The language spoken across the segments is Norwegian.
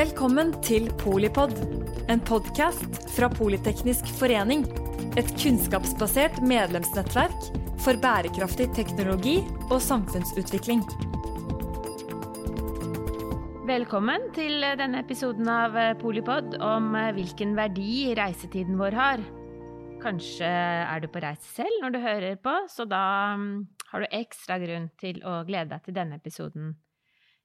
Velkommen til Polipod, en podkast fra Politeknisk forening. Et kunnskapsbasert medlemsnettverk for bærekraftig teknologi og samfunnsutvikling. Velkommen til denne episoden av Polipod om hvilken verdi reisetiden vår har. Kanskje er du på reise selv når du hører på, så da mm, har du ekstra grunn til å glede deg til denne episoden.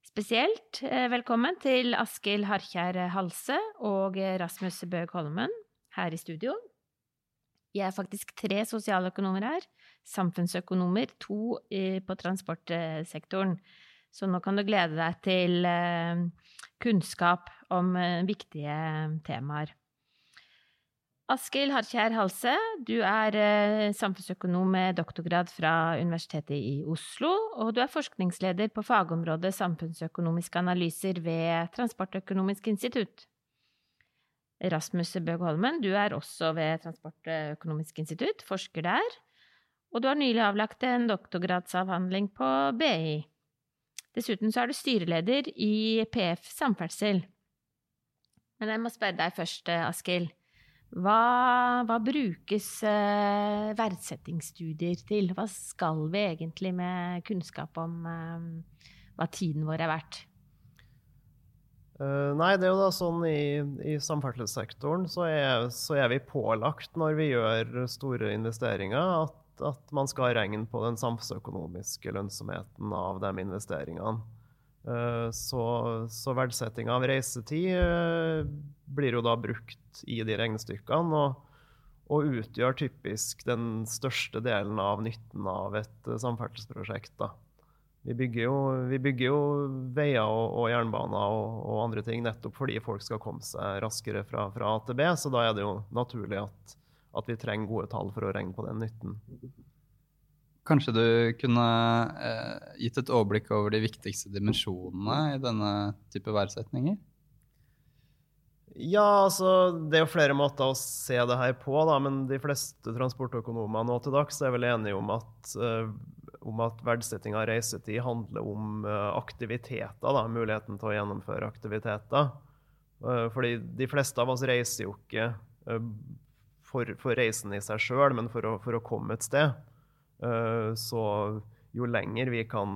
Spesielt eh, velkommen til Askild Harkjær Halse og Rasmus Bøg Holmen her i studio. Vi er faktisk tre sosialøkonomer her. Samfunnsøkonomer, to på transportsektoren. Så nå kan du glede deg til eh, kunnskap om eh, viktige temaer. Askild Harkjær Halse, du er eh, samfunnsøkonom med doktorgrad fra Universitetet i Oslo, og du er forskningsleder på fagområdet samfunnsøkonomiske analyser ved Transportøkonomisk institutt. Rasmus Bøg Holmen, du er også ved Transportøkonomisk institutt, forsker der, og du har nylig avlagt en doktorgradsavhandling på BI. Dessuten så er du styreleder i PF Samferdsel. Men jeg må spørre deg først, Askild. Hva, hva brukes eh, verdsettingsstudier til? Hva skal vi egentlig med kunnskap om eh, hva tiden vår er verdt? Uh, nei, det er jo da sånn i, i samferdselssektoren så så er, vi pålagt når vi gjør store investeringer, at, at man skal regne på den samfunnsøkonomiske lønnsomheten av de investeringene. Uh, så, så verdsetting av reisetid uh, blir jo da brukt i de regnestykkene. Og, og, utgjør typisk den største delen av nytten av et uh, samferdselsprosjekt. da. Vi bygger, jo, vi bygger jo, veier og, og jernbaner og, og, andre ting nettopp fordi folk skal komme seg raskere fra, fra A til B, så da er det jo naturlig at, at, vi trenger gode tall for å regne på den nytten. Kanskje du kunne eh, gitt et overblikk over de viktigste dimensjonene i denne type verdsetninger? Ja, altså Det er jo flere måter å se det her på, da, men de fleste transportøkonomer nå til dags er vel enige om at, uh, om at verdsetting av reisetid handler om uh, aktiviteter. da, Muligheten til å gjennomføre aktiviteter. Uh, fordi de fleste av oss reiser jo ikke for, for, reisen i seg sjøl, men for å, for å, komme et sted. Så jo lenger vi kan,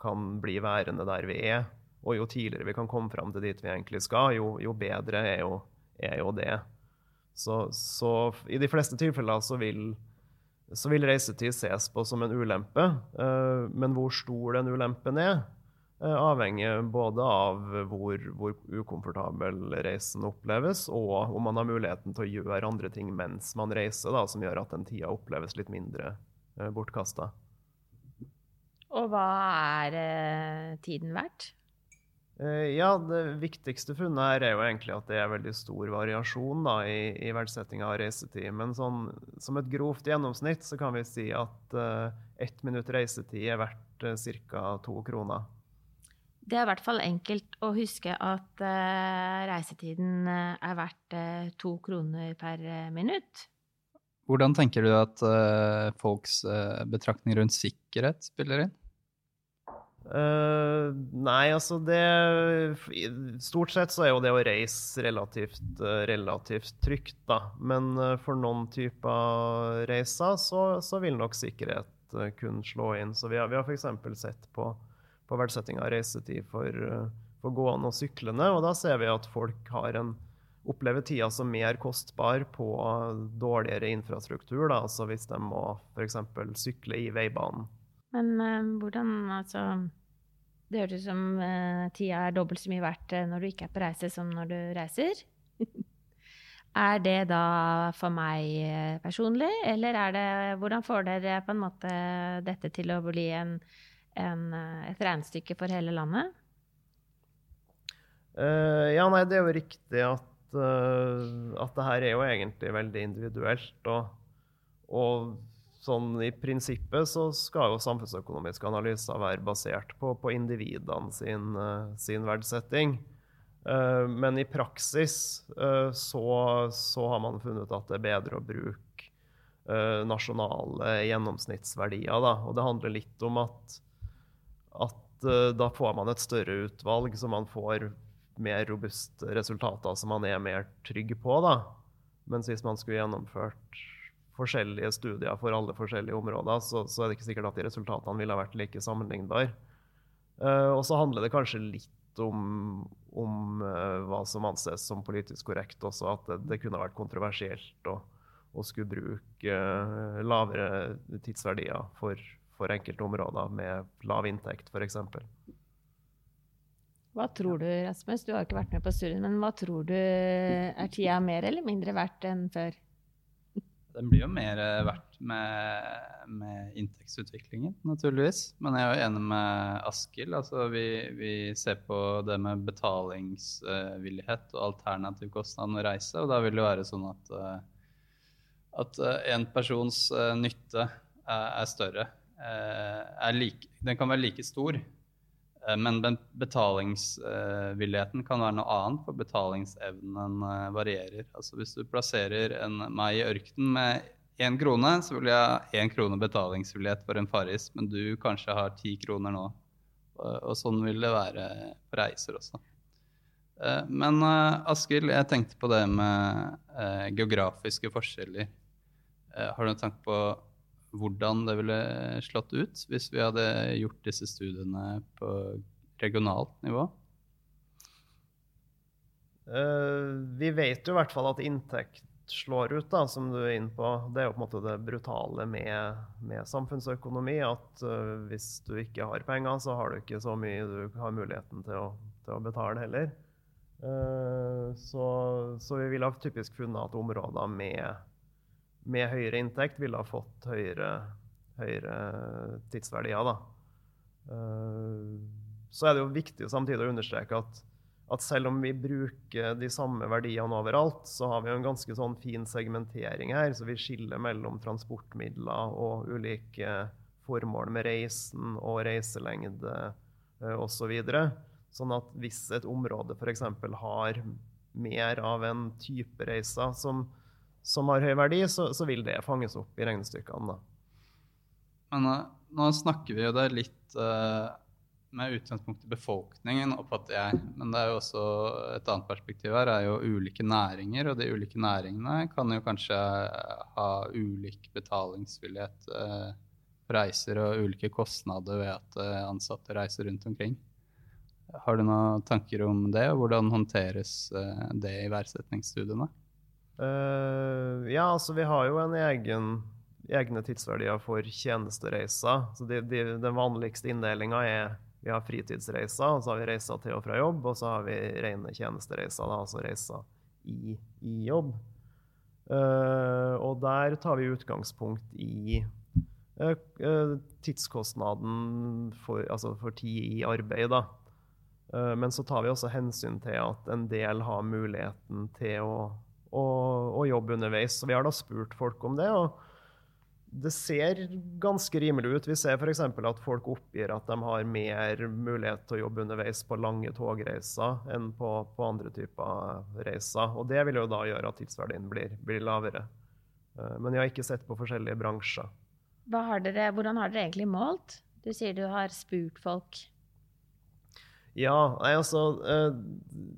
kan bli værende der vi er, og jo tidligere vi kan komme fram til dit vi egentlig skal, jo, jo bedre er jo, er jo det. Så, så, i de fleste tilfeller så vil, så vil, reisetid ses på som en ulempe. Uh, men hvor stor den ulempen er, uh, avhenger både av hvor, hvor, ukomfortabel reisen oppleves, og om man har muligheten til å gjøre andre ting mens man reiser, da, som gjør at den tida oppleves litt mindre bortkasta. Og hva er tiden verdt? Eh, ja, det viktigste funnet her er jo egentlig at det er veldig stor variasjon da, i, i verdsettinga av reisetid. Men sånn, som et grovt gjennomsnitt så kan vi si at uh, ett minutt reisetid er verdt uh, ca. to kroner. Det er i hvert fall enkelt å huske at uh, reisetiden er verdt to kroner per minutt. Hvordan tenker du at folks betraktning rundt sikkerhet spiller inn? Uh, nei, altså det Stort sett så er jo det å reise relativt, uh, relativt trygt, da. Men uh, for noen typer reiser så, så vil nok sikkerhet kunne slå inn. Så vi har, vi har f.eks. sett på, på verdsetting av reisetid for, for, gående og syklende, og da ser vi at folk har en opplever tida som mer kostbar på dårligere infrastruktur. Da. Altså hvis de må f.eks. sykle i veibanen. Men uh, hvordan, altså Det høres ut som uh, tida er dobbelt så mye verdt uh, når du ikke er på reise, som når du reiser. er det da for meg personlig, eller er det Hvordan får dere på en måte dette til å bli en, en, et regnestykke for hele landet? ja, nei, det er jo riktig at, at det her er jo egentlig veldig individuelt. og, og sånn I prinsippet så skal jo samfunnsøkonomiske analyser være basert på, på individene sin, uh, sin verdsetting. Uh, men i praksis så, så, har man funnet at det er bedre å bruke nasjonale gjennomsnittsverdier. Da. Og det handler litt om at, at da får man et større utvalg, så man får mer robuste resultater som man er mer trygg på. da. Mens hvis man skulle gjennomført forskjellige studier for alle forskjellige områder, så, så er det ikke sikkert at de resultatene ville vært like sammenlignbare. Uh, og så handler det kanskje litt om, om uh, hva som anses som politisk korrekt også, at det, det kunne vært kontroversielt å, å skulle bruke uh, lavere tidsverdier for, for enkelte områder med lav inntekt, f.eks. Hva tror du, Rasmus? Du har ikke vært med på studien, men hva tror du er tida mer eller mindre verdt enn før? Den blir jo mer verdt med, med inntektsutviklingen, naturligvis. Men jeg er jo enig med Askild. Altså, vi, vi, ser på det med betalingsvillighet og alternativ kostnad å reise. Og da vil det være sånn at, at en persons nytte er, er større. Er like, den kan være like stor Eh, men betalingsvilligheten kan være noe annet, for betalingsevnen eh, varierer. Altså Hvis du plasserer en, meg i ørkenen med én krone, så vil jeg ha én krone betalingsvillighet for en Farris, men du kanskje har ti kroner nå. Og sånn vil det være på reiser også. Eh, men Askild, jeg tenkte på det med geografiske forskjeller. Har du noen tanke på hvordan det ville slått ut hvis vi hadde gjort disse studiene på regionalt nivå? Uh, vi vet jo i hvert fall at inntekt slår ut, da, som du er inne på. Det er jo på en måte det brutale med, med samfunnsøkonomi. At uh, hvis du ikke har penger, så har du ikke så mye du har muligheten til å, til å betale heller. Uh, så, så, vi ville typisk funnet at områder med med høyere inntekt ville ha fått høyere, høyere tidsverdier. Da. Eh, så er det jo viktig samtidig å understreke at, at, selv om vi bruker de samme verdiene overalt, så har vi en ganske sånn fin segmentering her. Så vi skiller mellom transportmidler og ulike formål med reisen og reiselengde eh, osv. Sånn at hvis et område f.eks. har mer av en type reiser som, som har høy verdi, så, så vil det fanges opp i regnestykkene. Men uh, nå snakker vi jo det litt uh, med utgangspunkt i befolkningen, oppfatter jeg. Men det er jo også et annet perspektiv her, er jo ulike næringer. Og de ulike næringene kan jo kanskje ha ulik betalingsvillighet uh, reiser og ulike kostnader ved at ansatte reiser rundt omkring. Har du noen tanker om det, og hvordan håndteres det i verdsetningsstudiene? Uh, ja, altså vi har jo en egen, egne tidsverdier for tjenestereiser. Så de, de, den vanligste inndelinga er vi har fritidsreiser, og så har vi reiser til og fra jobb, og så har vi rene tjenestereiser, da, altså reiser i, i jobb. Uh, og der tar vi utgangspunkt i uh, tidskostnaden for, altså for, tid i arbeid. Da. men så tar vi også hensyn til at en del har muligheten til å og, og jobb underveis. Så vi har da spurt folk om det. og det ser ganske rimelig ut. Vi ser f.eks. at folk oppgir at de har mer mulighet til å jobbe underveis på lange togreiser enn på, på andre typer reiser. Og det vil jo da gjøre at tidsverdien blir, blir lavere. Eh, men jeg har ikke sett på forskjellige bransjer. Har dere, hvordan har dere egentlig målt? Du sier du har spurt folk. Ja, nei, altså uh,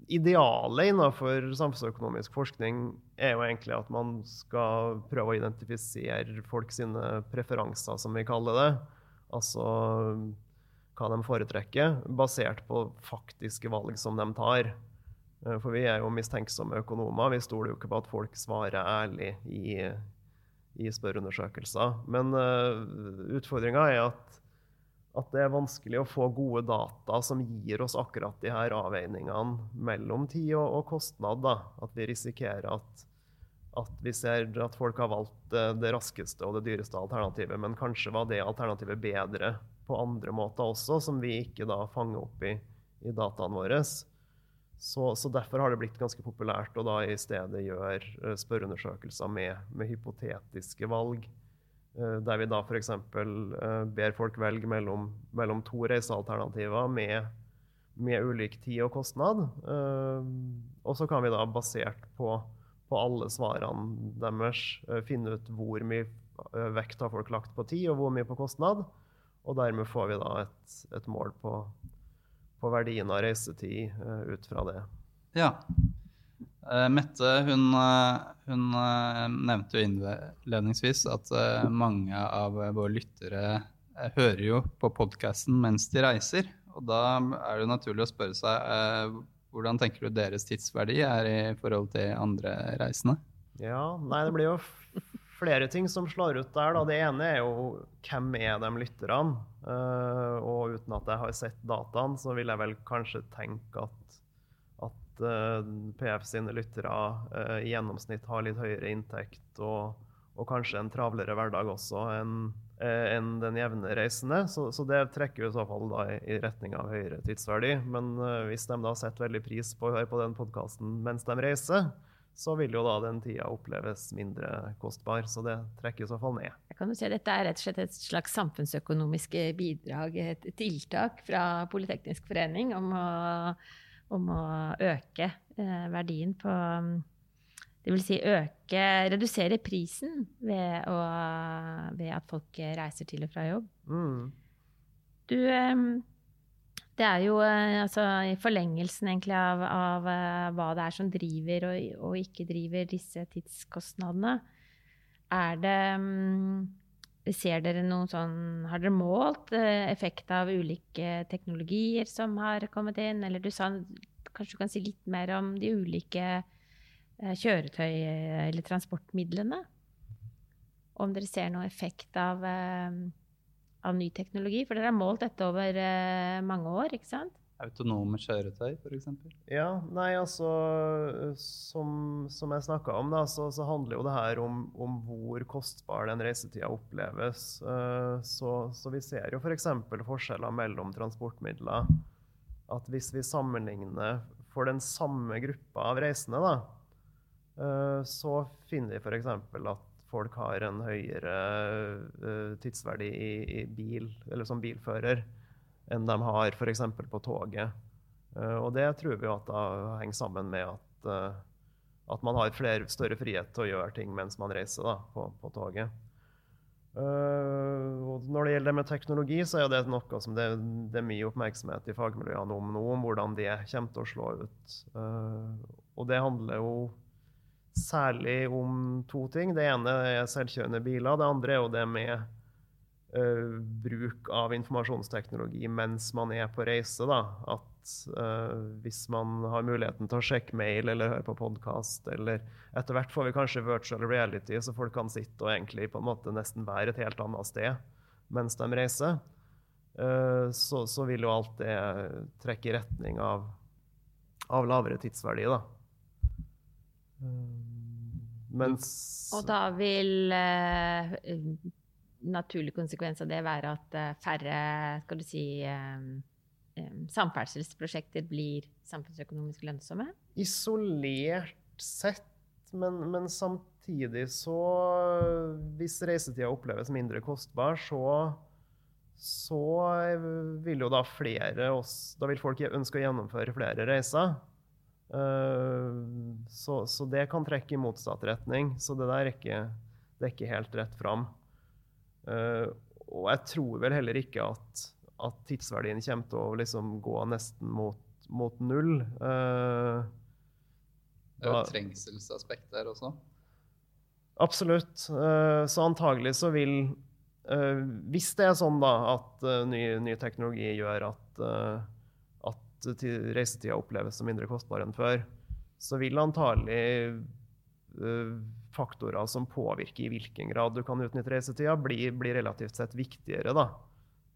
Idealet innenfor samfunnsøkonomisk forskning er jo egentlig at man skal prøve å identifisere folk sine preferanser, som vi kaller det. Altså hva de foretrekker, basert på faktiske valg som de tar. Eh, for vi er jo mistenksomme økonomer. Vi stoler jo ikke på at folk svarer ærlig i, i spørreundersøkelser. Men uh, utfordringa er at at det er vanskelig å få gode data som gir oss akkurat de her avveiningene mellom tid og, og kostnad. Da. At vi risikerer at, at, vi ser at folk har valgt det, det, raskeste og det dyreste alternativet, men kanskje var det alternativet bedre på andre måter også, som vi ikke da fanger opp i, i dataene våre. Så, så, Derfor har det blitt ganske populært å da i stedet gjøre eh, spørreundersøkelser med, med hypotetiske valg. Eh, der vi da f.eks. Eh, ber folk velge mellom, mellom to reisealternativer med, med, ulik tid og kostnad. Eh, og så kan vi da, basert på, på alle svarene deres, finne ut hvor mye vekt har folk lagt på tid, og hvor mye på kostnad. Og dermed får vi da et, et mål på, på verdien av reisetid ut fra det. Ja. Uh, Mette hun, hun nevnte jo innledningsvis at mange av våre lyttere hører jo på podkasten mens de reiser. Og da er det naturlig å spørre seg hvordan tenker du deres tidsverdi er i forhold til andre reisende? Ja, nei, det blir jo flere ting som slår ut der. Da. Det ene er jo hvem er de lytterne? Og uten at jeg har sett dataen, så vil jeg vel kanskje tenke at, uh, PF sine lyttere uh, i gjennomsnitt har litt høyere inntekt og, og kanskje en travlere hverdag også enn en den jevne reisende. Så, så, det trekker jo i så fall da i, retning av høyere tidsverdi. Men hvis de da setter veldig pris på å høre på den podkasten mens de reiser, så vil jo da den tida oppleves mindre kostbar. Så det trekker i så fall ned. Jeg kan jo si at Dette er rett og slett et slags samfunnsøkonomisk bidrag, et tiltak fra Politeknisk forening om å, om å øke eh, verdien på det vil si øke, redusere prisen ved, å, ved, at folk reiser til og fra jobb. Mm. Du, eh, det er jo eh, altså, i forlengelsen egentlig av, av, hva det er som driver og, og, ikke driver disse tidskostnadene. Er det mm, Ser dere noen sånn Har dere målt eh, effekt av ulike teknologier som har kommet inn? Eller du sa Kanskje du kan si litt mer om de ulike kjøretøy eller transportmidlene? Om dere ser noen effekt av av ny teknologi? For dere har målt dette over mange år, ikke sant? Autonome kjøretøy, f.eks.? Ja, nei, altså Som, som jeg snakka om, da, så, så, handler jo det her om, om hvor kostbar den reisetida oppleves. Uh, så, så, vi ser jo f.eks. For forskjeller mellom transportmidler. At hvis vi sammenligner for den samme gruppa av reisende, da, uh, så finner vi f.eks. at folk har en høyere tidsverdi i, i, bil, eller som bilfører, enn de har f.eks. på toget. Uh, og det tror vi at da henger sammen med at, uh, at man har flere, større frihet til å gjøre ting mens man reiser da, på, på toget. og når det gjelder det med teknologi, så er det noe som det, det er mye oppmerksomhet i fagmiljøene om nå, om hvordan det kommer til å slå ut. og det handler jo særlig om to ting. Det ene er selvkjørende biler. Det andre er jo det med uh, bruk av informasjonsteknologi mens man er på reise. Da. At uh, hvis man har muligheten til å sjekke mail eller høre på podkast, eller etter hvert får vi kanskje virtual reality, så folk kan sitte og egentlig på en måte nesten være et helt annet sted mens de reiser, uh, så, så, vil jo alt det trekke i retning av, av lavere tidsverdi. da. Mens Og da vil naturlig konsekvens av det være at uh, færre, skal du si um, um, samferdselsprosjekter blir samfunnsøkonomisk lønnsomme? Isolert sett, men, men samtidig så Hvis reisetida oppleves mindre kostbar, så så vil jo da flere Da vil folk ønske å gjennomføre flere reiser. Eh, så, så, det kan trekke i motsatt retning. Så det der er ikke, det er ikke helt rett fram. Uh, og jeg tror vel heller ikke at, at tidsverdien kommer til å liksom gå nesten mot, mot null. Uh, det er jo et trengselsaspekt der også. Absolutt. så antagelig så vil Hvis det er sånn da at ny, ny teknologi gjør at reisetida oppleves som mindre kostbar enn før, så vil antagelig uh, faktorer som påvirker i hvilken grad du kan utnytte reisetida, blir, blir relativt sett viktigere. da.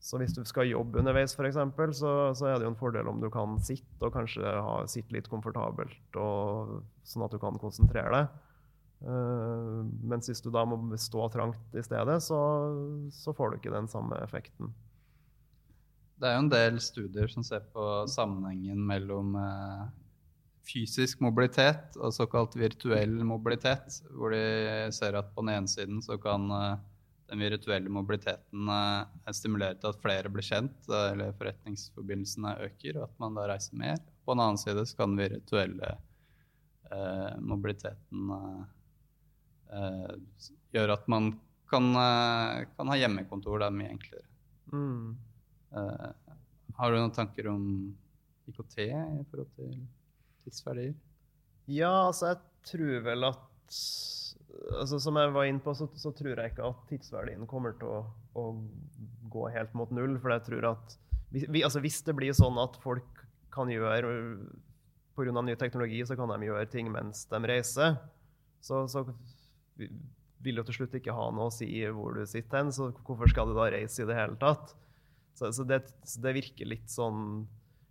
Så hvis du skal jobbe underveis, f.eks., så, så er det jo en fordel om du kan sitte og kanskje ha, sitte litt komfortabelt, og, sånn at du kan konsentrere deg. Uh, mens hvis du da må stå trangt i stedet, så, så får du ikke den samme effekten. Det er jo en del studier som ser på sammenhengen mellom eh, fysisk mobilitet og såkalt virtuell mobilitet, hvor de ser at på den ene siden så kan eh, den virtuelle mobiliteten eh, stimulere til at flere blir kjent, eh, eller forretningsforbindelsene øker, og at man da reiser mer. På den annen side så kan den virtuelle eh, mobiliteten eh, gjøre at man kan, kan ha hjemmekontor Det er mye enklere. Mm. Eh, har du noen tanker om IKT i forhold til tidsverdier? Ja, altså jeg tror vel at altså Som jeg var inne på, så, så tror jeg ikke at tidsverdien kommer til å, å gå helt mot null. For jeg tror at vi, altså Hvis det blir sånn at folk kan gjøre Pga. ny teknologi så kan de gjøre ting mens de reiser, så, så vil jo til slutt ikke ha noe å si hvor du sitter hen, så hvorfor skal du da reise i det hele tatt? Så, så, det, så det, virker litt sånn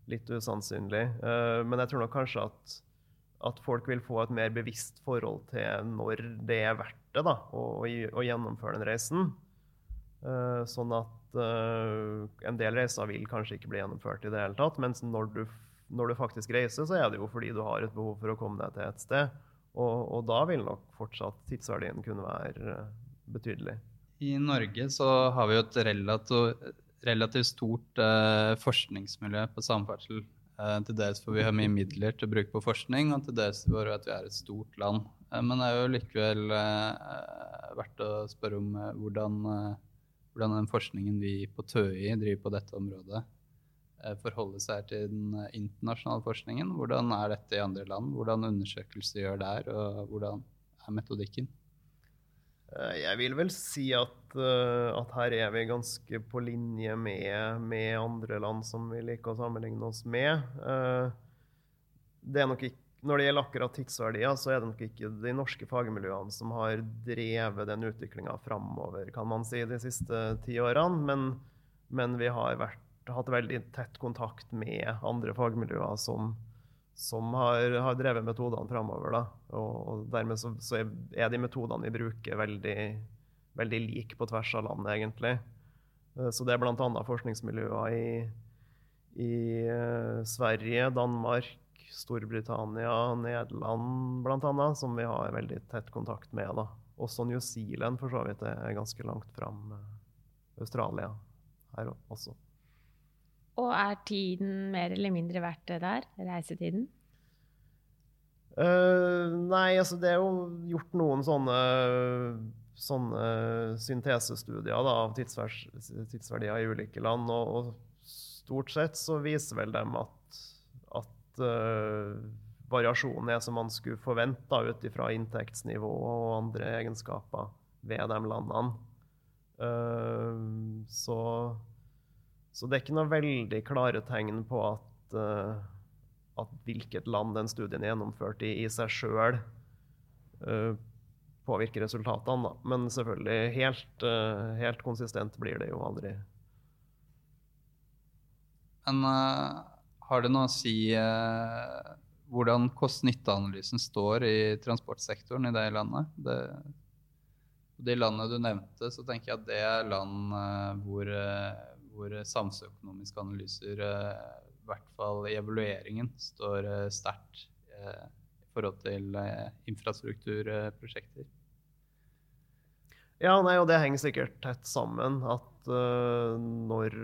litt usannsynlig. Uh, men jeg tror nok kanskje at, at, folk vil få et mer bevisst forhold til når det er verdt det da, å, å, gjennomføre den reisen. Uh, sånn at uh, en del reiser vil kanskje ikke bli gjennomført i det hele tatt. Mens når du, når du faktisk reiser, så er det jo fordi du har et behov for å komme deg til et sted. Og, og, da vil nok fortsatt tidsverdien kunne være eh, betydelig. I Norge så har vi jo et relativt, relativt stort eh, forskningsmiljø på samferdsel. Eh, til dels får vi har mye midler til å bruke på forskning, og til dels for at vi er et stort land. Eh, men det er jo likevel eh, verdt å spørre om eh, hvordan, hvordan den forskningen vi på TØI driver på dette området, forholder forholde seg til den eh, internasjonale forskningen. Hvordan er dette i andre land? Hvordan undersøkelser gjør der, og hvordan er metodikken? Eh, jeg vil vel si at, at her er vi ganske på linje med, med, andre land som vi liker å sammenligne oss med. Det ikke, når det gjelder akkurat tidsverdier, så er det nok ikke de norske fagmiljøene som har drevet den utviklinga framover, kan man si, de siste ti årene. Men, men vi har vært hatt veldig tett kontakt med andre fagmiljøer som, som har, har, drevet metodene framover. Og, og, dermed så, så, er de metodene vi bruker, veldig, veldig like på tvers av landet, egentlig. Eh, så det er bl.a. forskningsmiljøer i, i uh, Sverige, Danmark, Storbritannia, Nederland bl.a. som vi har veldig tett kontakt med. Da. Også New Zealand for så vidt er ganske langt fram. Uh, Australia her også. Og er tiden mer eller mindre verdt det der? Reisetiden? Uh, nei, altså det er jo gjort noen sånne, sånne syntesestudier da, av tidsverdier i ulike land. Og, og, stort sett så viser vel dem at, at uh, variasjonen er som man skulle forvente ut ifra inntektsnivå og andre egenskaper ved de landene. Uh, så så det er ikke noe veldig klare tegn på at, uh, at hvilket land den studien er gjennomført i, i seg sjøl, uh, eh, påvirker resultatene. Da. Men selvfølgelig, helt, uh, helt, konsistent blir det jo aldri. Men har det noe å si hvordan kost-nytte-analysen står i transportsektoren i det landet? Det, de landene du nevnte, så tenker jeg at det er land hvor hvor samfunnsøkonomiske analyser, eh, i hvert fall i evalueringen, står eh, sterkt eh, i forhold til infrastrukturprosjekter. Ja, nei, og det henger sikkert tett sammen at når,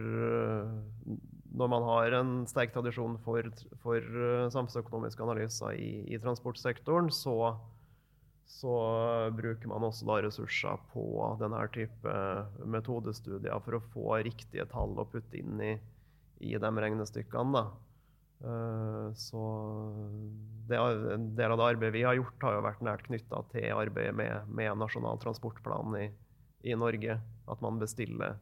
når, man har en sterk tradisjon for, for samfunnsøkonomiske analyser i, i transportsektoren, så så bruker man også da ressurser på denne type metodestudier for å få riktige tall å putte inn i, i de regnestykkene. Da. så det, en del av det arbeidet vi har gjort, har jo vært nært knytta til arbeidet med, med Nasjonal transportplan i, i, Norge. At man bestiller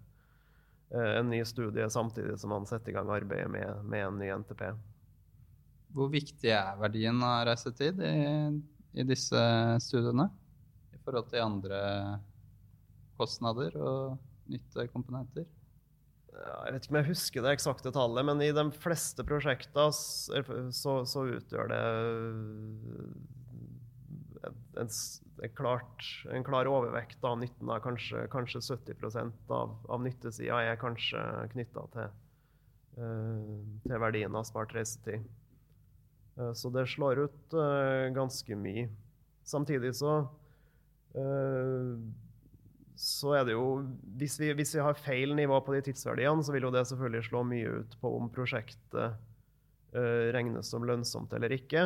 uh, en ny studie samtidig som man setter i gang arbeidet med, med en ny NTP. Hvor viktig er verdien av reisetid i i disse studiene i forhold til andre kostnader og nyttekomponenter? Jeg vet ikke om jeg husker det eksakte tallet, men i de fleste prosjekter så, så utgjør det en, en, klart, en klar overvekt av nytten. av Kanskje, kanskje 70% av, av nyttesida er kanskje knytta til, uh, til verdien av spart reisetid. Eh, så det slår ut uh, ganske mye. Samtidig så uh, så er det jo hvis vi, hvis vi, har feil nivå på de tidsverdiene, så vil jo det selvfølgelig slå mye ut på om prosjektet regnes som lønnsomt eller ikke.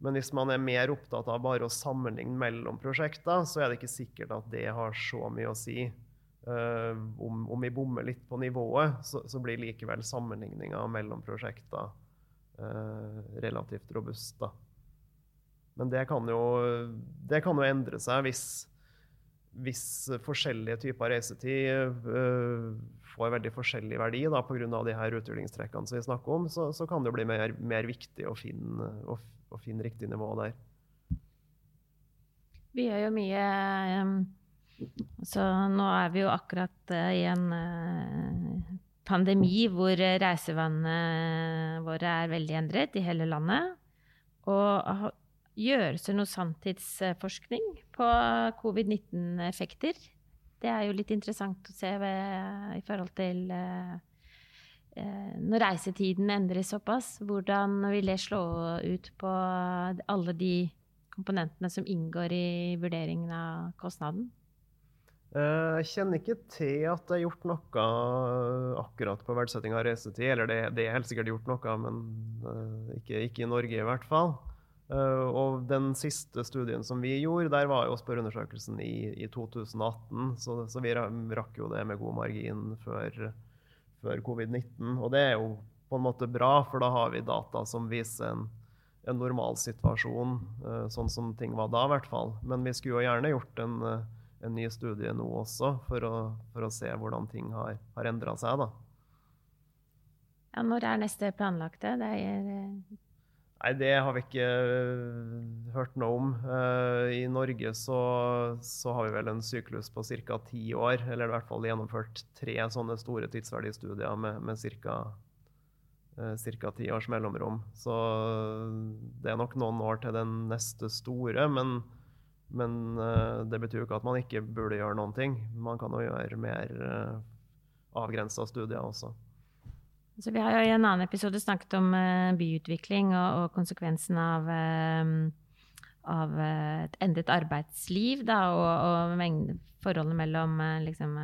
Men hvis man er mer opptatt av bare å sammenligne mellom prosjekter, så er det ikke sikkert at det har så mye å si. Om, om, vi bommer litt på nivået, så, så blir likevel sammenligninga mellom prosjekter eh, relativt robust. Da. Men det kan jo, det kan jo endre seg hvis, hvis forskjellige typer reisetid uh, får veldig forskjellig verdi pga. utviklingstrekkene som vi snakker om, så, så kan det bli mer, mer viktig å finne, å, å finne, riktig nivå der. Vi gjør jo mye um, Så nå er vi jo akkurat uh, i en uh, pandemi hvor reisevanene våre er veldig endret i hele landet. Og gjøres det noe sanntidsforskning på covid-19-effekter? Det er jo litt interessant å se ved, i forhold til eh, eh, når reisetiden endres såpass. Hvordan vil det slå ut på alle de komponentene som inngår i vurderingen av kostnaden? Eh, jeg kjenner ikke til at det er gjort noe akkurat på verdsetting av reisetid. Eller det, det, er helt sikkert gjort noe, men uh, ikke, ikke, i Norge i hvert fall. Og den siste studien som vi gjorde, der var jo spørreundersøkelsen i, i 2018. Så, så, vi rakk jo det med god margin før, før covid-19. Og det er jo på en måte bra, for da har vi data som viser en, en normalsituasjon, sånn som ting var da i hvert fall. Men vi skulle jo gjerne gjort en, en ny studie nå også, for å, for å se hvordan ting har, har endra seg. da. Ja, når er neste planlagte? Det er Nei, det har vi ikke uh, hørt noe om. Uh, I Norge så, så, har vi vel en syklus på ca. ti år, eller i hvert fall gjennomført tre sånne store tidsverdistudier med, med ca. Uh, ti års mellomrom. Så det er nok noen år til den neste store, men, men uh, det betyr jo ikke at man ikke burde gjøre noen ting. Man kan jo gjøre mer uh, avgrensa studier også. Så vi har jo i en annen episode snakket om uh, byutvikling og, og, konsekvensen av, uh, av et endret arbeidsliv da, og, og forholdet mellom liksom,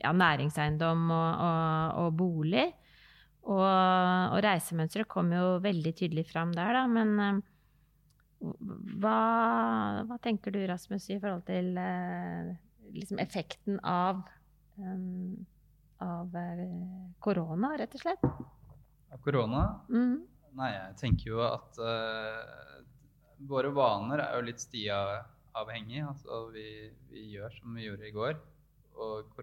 ja, næringseiendom og, og bolig. Og reisemønsteret kom jo veldig tydelig fram der, da. Men hva, hva, tenker du, Rasmus, i forhold til liksom effekten av um, av eh, korona, rett og slett? Av korona? Mm. Nei, jeg tenker jo at uh, våre vaner er jo litt stiavhengig. Altså vi, vi, gjør som vi gjorde i går. Og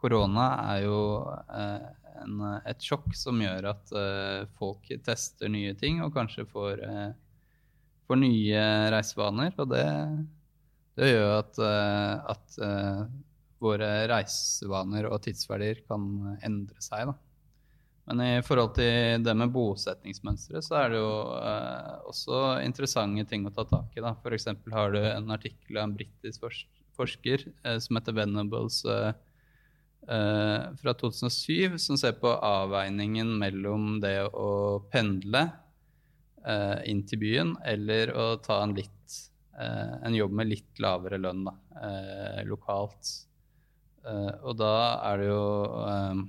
korona er jo uh, en, et sjokk som gjør at uh, folk tester nye ting og kanskje får, får nye reisevaner. Og det, det gjør at, at våre reisevaner og tidsverdier kan endre seg. Da. Men i forhold til det med bosetningsmønstre, så er det jo uh, også interessante ting å ta tak i. F.eks. har du en artikkel av en britisk forsker uh, som heter Venables eh, eh, fra 2007, som ser på avveiningen mellom det å pendle eh, inn til byen eller å ta en, litt, eh, en jobb med litt lavere lønn da, lokalt. Uh, og da er det jo um,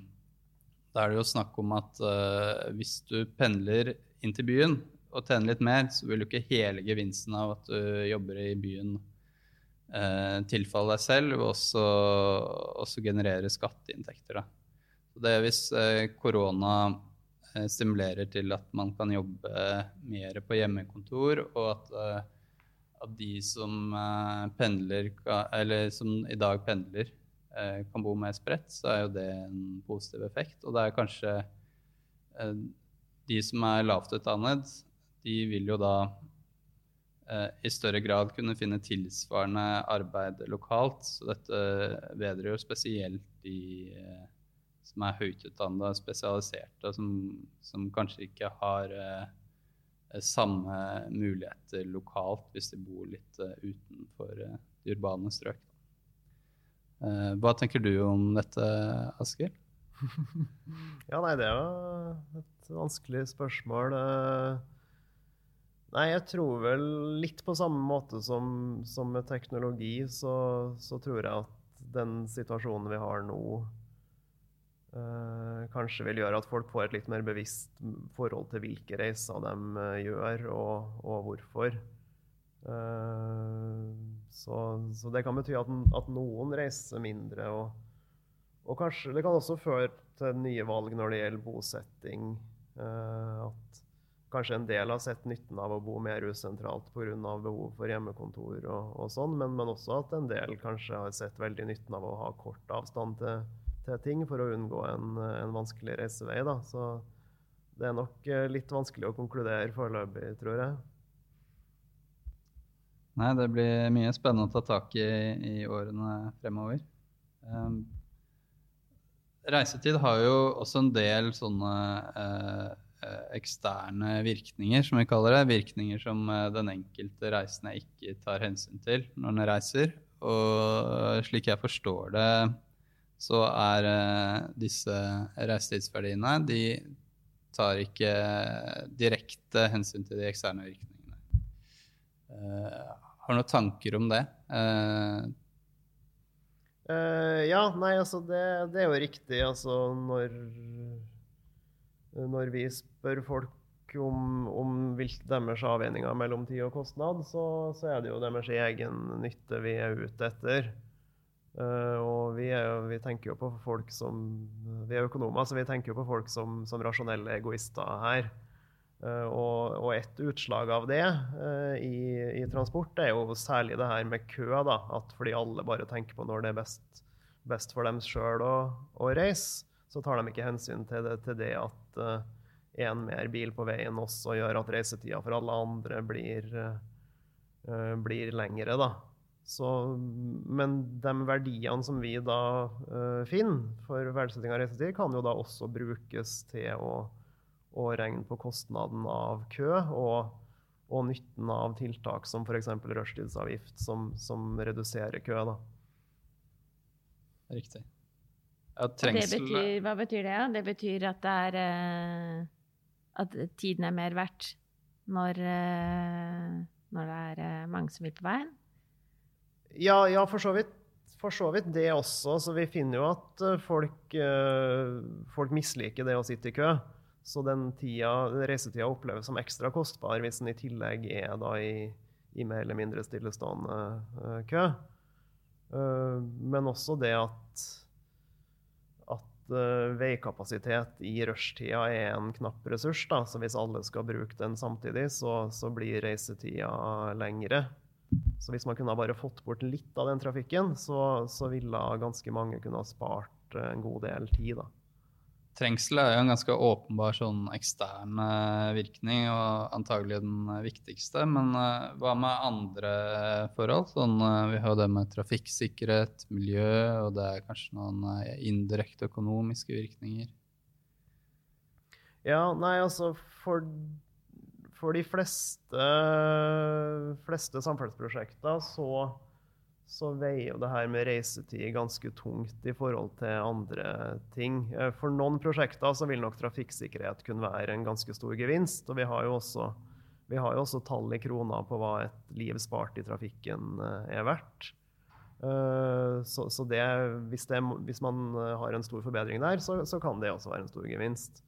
da er det jo snakk om at hvis du pendler inn til byen og tjener litt mer, så vil du ikke hele gevinsten av at du jobber i byen uh, tilfalle deg selv, og også, også generere skatteinntekter. Da. Det er hvis korona stimulerer til at man kan jobbe mer på hjemmekontor, og at, at de som pendler, eller som i dag pendler, Eh, kan bo mer spredt, så er jo det en positiv effekt. Og det er kanskje eh, de som er lavt utdannet, de vil jo da eh, i større grad kunne finne tilsvarende arbeid lokalt. Så dette bedrer jo spesielt de som er høyt utdanna, spesialiserte, som, som kanskje ikke har samme muligheter lokalt hvis de bor litt utenfor de urbane strøk. Eh, hva tenker du om dette, Asker? ja, nei, det er jo et vanskelig spørsmål. Eh, nei, jeg tror vel litt på samme måte som, som med teknologi, så, så, tror jeg at den situasjonen vi har nå, eh, kanskje vil gjøre at folk får et litt mer bevisst forhold til hvilke reiser de eh, gjør, og, og hvorfor. Eh, så, så, det kan bety at, at noen reiser mindre. Og, og, kanskje det kan også føre til nye valg når det gjelder bosetting at kanskje en del har sett nytten av å bo mer usentralt pga. behov for hjemmekontor og, og sånn, men, men, også at en del kanskje har sett veldig nytten av å ha kort avstand til, til ting for å unngå en, en vanskelig reisevei. Da. Så det er nok eh, litt vanskelig å konkludere foreløpig, tror jeg. Nei, det blir mye spennende å ta tak i i årene fremover. Um, reisetid har jo også en del sånne uh, eksterne virkninger, som vi kaller det. Virkninger som den enkelte reisende ikke tar hensyn til når den reiser. Og slik jeg forstår det, så er eh, disse reisetidsverdiene De tar ikke direkte hensyn til de eksterne virkningene. Har du noen tanker om det? Uh, ja, nei, altså det, det, er jo riktig. Altså når når vi spør folk om, om deres avveininger mellom tid og kostnad, så, så, er det jo deres egen nytte vi er ute etter. Uh, og vi, er, vi, tenker jo på folk som Vi er økonomer, så vi tenker jo på folk som, som rasjonelle egoister her. Uh, og, og, et utslag av det uh, i, i, transport er jo særlig det her med kø. da, At fordi alle bare tenker på når det er best, best for dem sjøl å, å reise så tar de ikke hensyn til det, til det at en mer bil på veien også gjør at reisetida for alle andre blir, blir lengre. Da. Så, men de verdiene som vi da uh, finner for verdsetting av reisetid, kan jo da også brukes til å, å regne på kostnaden av kø og, og nytten av tiltak som f.eks. rushtidsavgift, som, som reduserer kø. Da. Riktig. Ja, trengsel betyr, Hva betyr det? Det betyr at det er uh, At tiden er mer verdt når, uh, når det er uh, mange som vil på veien? Ja, ja for, så vidt, for, så vidt, det også. Så vi finner jo at folk, folk misliker det å sitte i kø. Så den tida, reisetida oppleves som ekstra kostbar hvis den i tillegg er i, i mer eller mindre stillestående kø. men også det at at veikapasitet i rushtida er en knapp ressurs. Da. Så hvis alle skal bruke den samtidig, så, så blir reisetida lengre. Så hvis man kunne bare fått bort litt av den trafikken, så, så ville ganske mange kunne ha spart en god del tid. da. Trengsel er jo en ganske åpenbar sånn ekstern eh, virkning, og antagelig den viktigste. Men uh, hva med andre forhold? Sånn, uh, vi har det med trafikksikkerhet, miljø, og det er kanskje noen uh, indirekte økonomiske virkninger. Ja, nei, altså for, for de fleste, fleste samferdselsprosjekter så så veier jo det her med reisetid ganske tungt i forhold til andre ting. Eh, for noen prosjekter så vil nok trafikksikkerhet kunne være en ganske stor gevinst. Og vi har jo også, har jo også tall i kroner på hva et liv spart i trafikken eh, er verdt. Eh, så, så det, hvis, det, hvis, man har en stor forbedring der, så, så kan det også være en stor gevinst.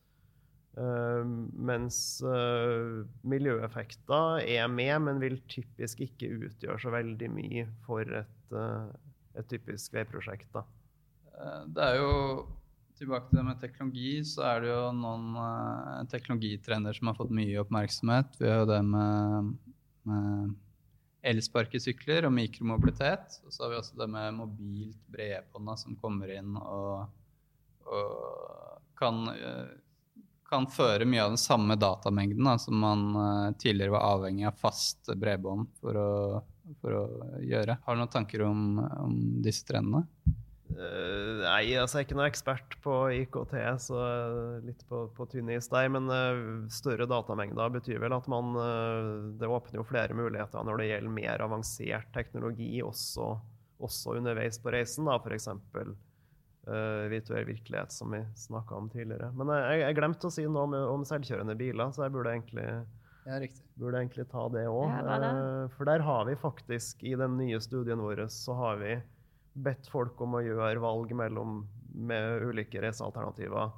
Uh, mens uh, miljøeffekter er med, men vil typisk ikke utgjøre så veldig mye for et, uh, et typisk veiprosjekt. Da. Det er jo Tilbake til det med teknologi, så er det jo noen teknologitrender som har fått mye oppmerksomhet. Vi har jo det med, med elsparkesykler og mikromobilitet. Og så har vi også det med mobilt bredbånd som kommer inn og, og kan kan føre mye av den samme datamengden da, som man uh, tidligere var avhengig av fast bredbånd for å, for å gjøre. Har du noen tanker om, om disse trendene? Uh, nei, altså jeg er ikke noen ekspert på IKT, så litt på, på tynn is der. Men uh, større datamengder betyr vel at man Det åpner jo flere muligheter når det gjelder mer avansert teknologi også, også underveis på reisen. da, F.eks uh, virtuell virkelighet, som vi snakka om tidligere. Men jeg, jeg, glemte å si noe om, om, selvkjørende biler, så jeg burde egentlig, ja, burde egentlig ta det òg. Ja, uh, for der har vi faktisk, i den nye studien vår, så har vi bedt folk om å gjøre valg mellom, med ulike reisealternativer.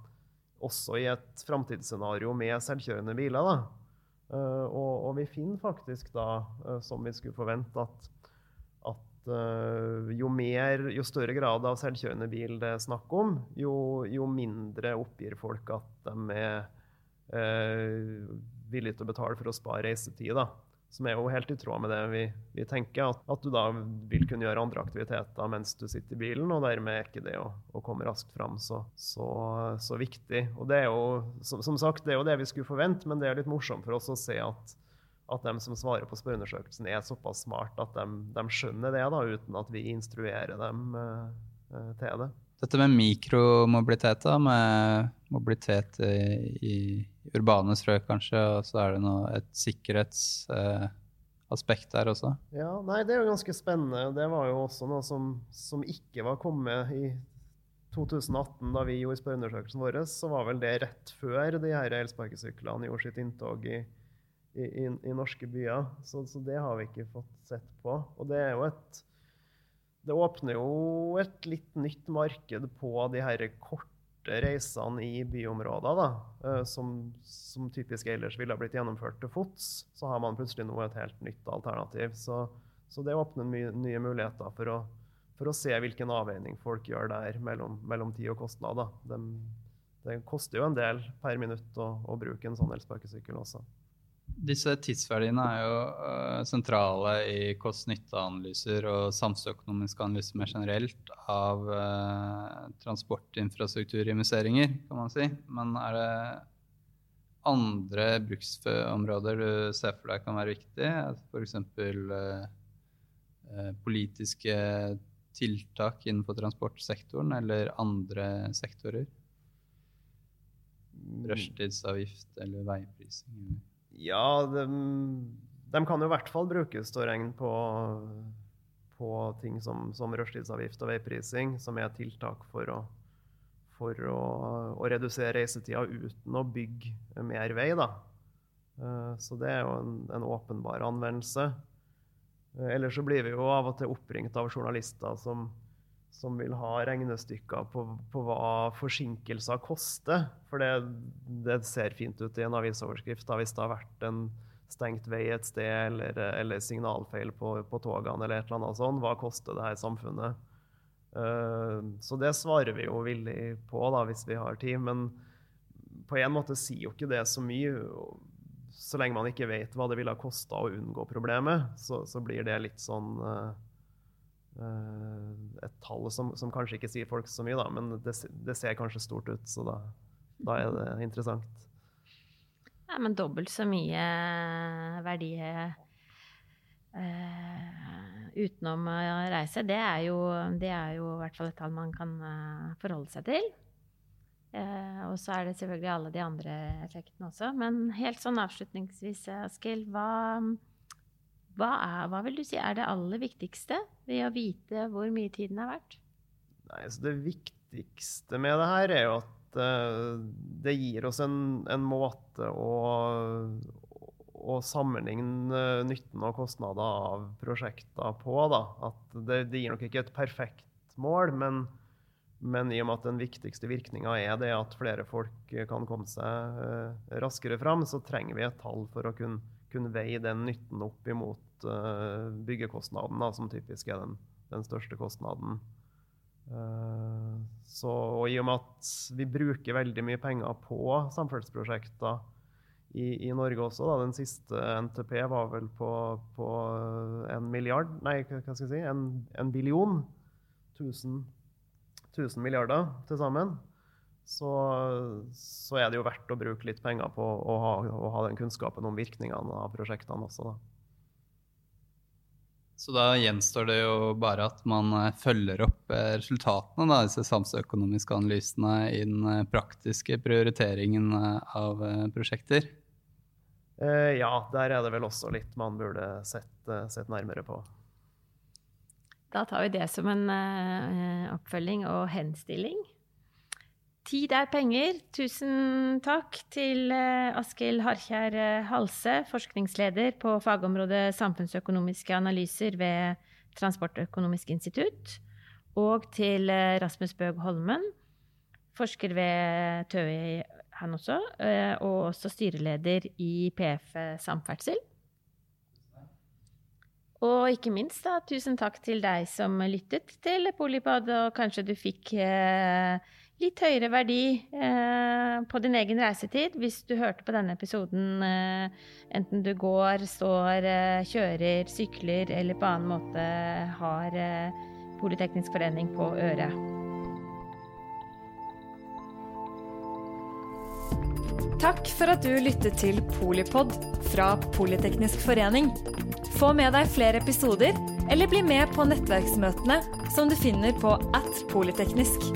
Også i et framtidsscenario med selvkjørende biler. Da. Uh, og, og, vi finner faktisk da, uh, som vi skulle forvente, at uh, jo, mer, jo større grad av selvkjørende bil det er snakk om, jo, jo, mindre oppgir folk at de er uh, villige til å betale for å spare reisetid. da. Som er jo helt i tråd med det vi, vi tenker. At, at, du da vil kunne gjøre andre aktiviteter mens du sitter i bilen, og dermed er ikke det å, å komme raskt fram så, så, så, viktig. Og det er jo, som, som, sagt, det er jo det vi skulle forvente, men det er litt morsomt for oss å se at, at de som svarer på spørreundersøkelsen, er såpass smart at de, de, skjønner det, da, uten at vi instruerer dem uh, til det. Dette med mikromobilitet, da, med mobilitet i, i urbane strøk kanskje, og så er det noe, et sikkerhetsaspekt uh, der også? Ja, nei, det er jo ganske spennende. Det var jo også noe som, som ikke var kommet i 2018, da vi gjorde spørreundersøkelsen vår, så var vel det rett før de her elsparkesyklene gjorde sitt inntog i, i, i, norske byer. Så, så, det har vi ikke fått sett på. Og det er jo et det åpner jo et litt nytt marked på de her korte reisene i byområder, da, eh, som, som, typisk ellers ville blitt gjennomført til fots. Så har man plutselig nå et helt nytt alternativ. Så, så det åpner mye, nye muligheter for å, for å, se hvilken avveining folk gjør der mellom, mellom tid og kostnad. De, det koster jo en del per minutt å, å bruke en sånn elsparkesykkel også. Disse tidsverdiene er jo uh, sentrale i kost-nytte-analyser og samfunnsøkonomiske analyser mer generelt av uh, transportinfrastrukturinvesteringer, kan man si. Men er det andre bruksområder du ser for deg kan være viktig? F.eks. Uh, uh, politiske tiltak innenfor transportsektoren eller andre sektorer? Mm. Rushtidsavgift eller veiprising? Ja, de, de, kan jo i hvert fall brukes til å regne på, på ting som, som rushtidsavgift og veiprising, som er tiltak for å, for å, å redusere reisetida uten å bygge mer vei. Da. Eh, så det er jo en, en åpenbar anvendelse. Eh, ellers så blir vi jo av og til oppringt av journalister som, som vil ha regnestykker på, på, hva forsinkelser koster. For det, det, ser fint ut i en avisoverskrift da, hvis det har vært en stengt vei et sted eller, eller signalfeil på, på, togene eller et eller annet sånt. Hva koster det her samfunnet? Uh, så det svarer vi jo villig på da, hvis vi har tid. Men på en måte sier jo ikke det så mye. Så lenge man ikke vet hva det ville ha kosta å unngå problemet, så, så, blir det litt sånn uh, et tall som, som, kanskje ikke sier folk så mye, da, men det, det ser kanskje stort ut, så da, da, er det interessant. Ja, men dobbelt så mye verdi uh, utenom å reise, det er, jo, det er jo i hvert fall et tall man kan uh, forholde seg til. Uh, og så er det selvfølgelig alle de andre effektene også. Men helt sånn avslutningsvis, Askild, hva hva, er, hva vil du si er det aller viktigste ved å vite hvor mye tiden er verdt? Nei, det viktigste med det her er jo at uh, det gir oss en, en måte å, å, sammenligne nytten og kostnader av prosjekter på. Da. At det, det, gir nok ikke et perfekt mål, men, men i og med at den viktigste virkninga er det at flere folk kan komme seg uh, raskere fram, så trenger vi et tall for å kunne, kunne veie den nytten opp imot uh, byggekostnaden, da, som typisk er den, den største kostnaden. Uh, så, og I og med at vi bruker veldig mye penger på samferdselsprosjekter i, i, Norge også, da, den siste NTP var vel på, på en milliard Nei, hva skal jeg si? En, en billion. 1000, 1000 milliarder til sammen. Så, så, er det jo verdt å bruke litt penger på å ha, å ha den kunnskapen om virkningene av prosjektene også. Da. Så da gjenstår det jo bare at man eh, følger opp eh, resultatene av disse samfunnsøkonomiske analysene i den eh, praktiske prioriteringen av prosjekter. Ja, der er det vel også litt man burde sett, sett nærmere på. Da tar vi det som en oppfølging og henstilling. Tid er penger. Tusen takk til eh, Askild Harkjær eh, Halse, forskningsleder på fagområdet samfunnsøkonomiske analyser ved Transportøkonomisk institutt. Og til eh, Rasmus Bøg Holmen, forsker ved TØI, han også, og også styreleder i PF Samferdsel. Og ikke minst, da, tusen takk til deg som lyttet til Polipod, og kanskje du fikk eh, litt høyere verdi eh, på din egen reisetid hvis du hørte på denne episoden eh, enten du går, står, eh, kjører, sykler eller på annen måte har eh, Politeknisk forening på øret. Takk for at du lyttet til Polipod fra Politeknisk forening. Få med deg flere episoder, eller bli med på nettverksmøtene som du finner på at polyteknisk.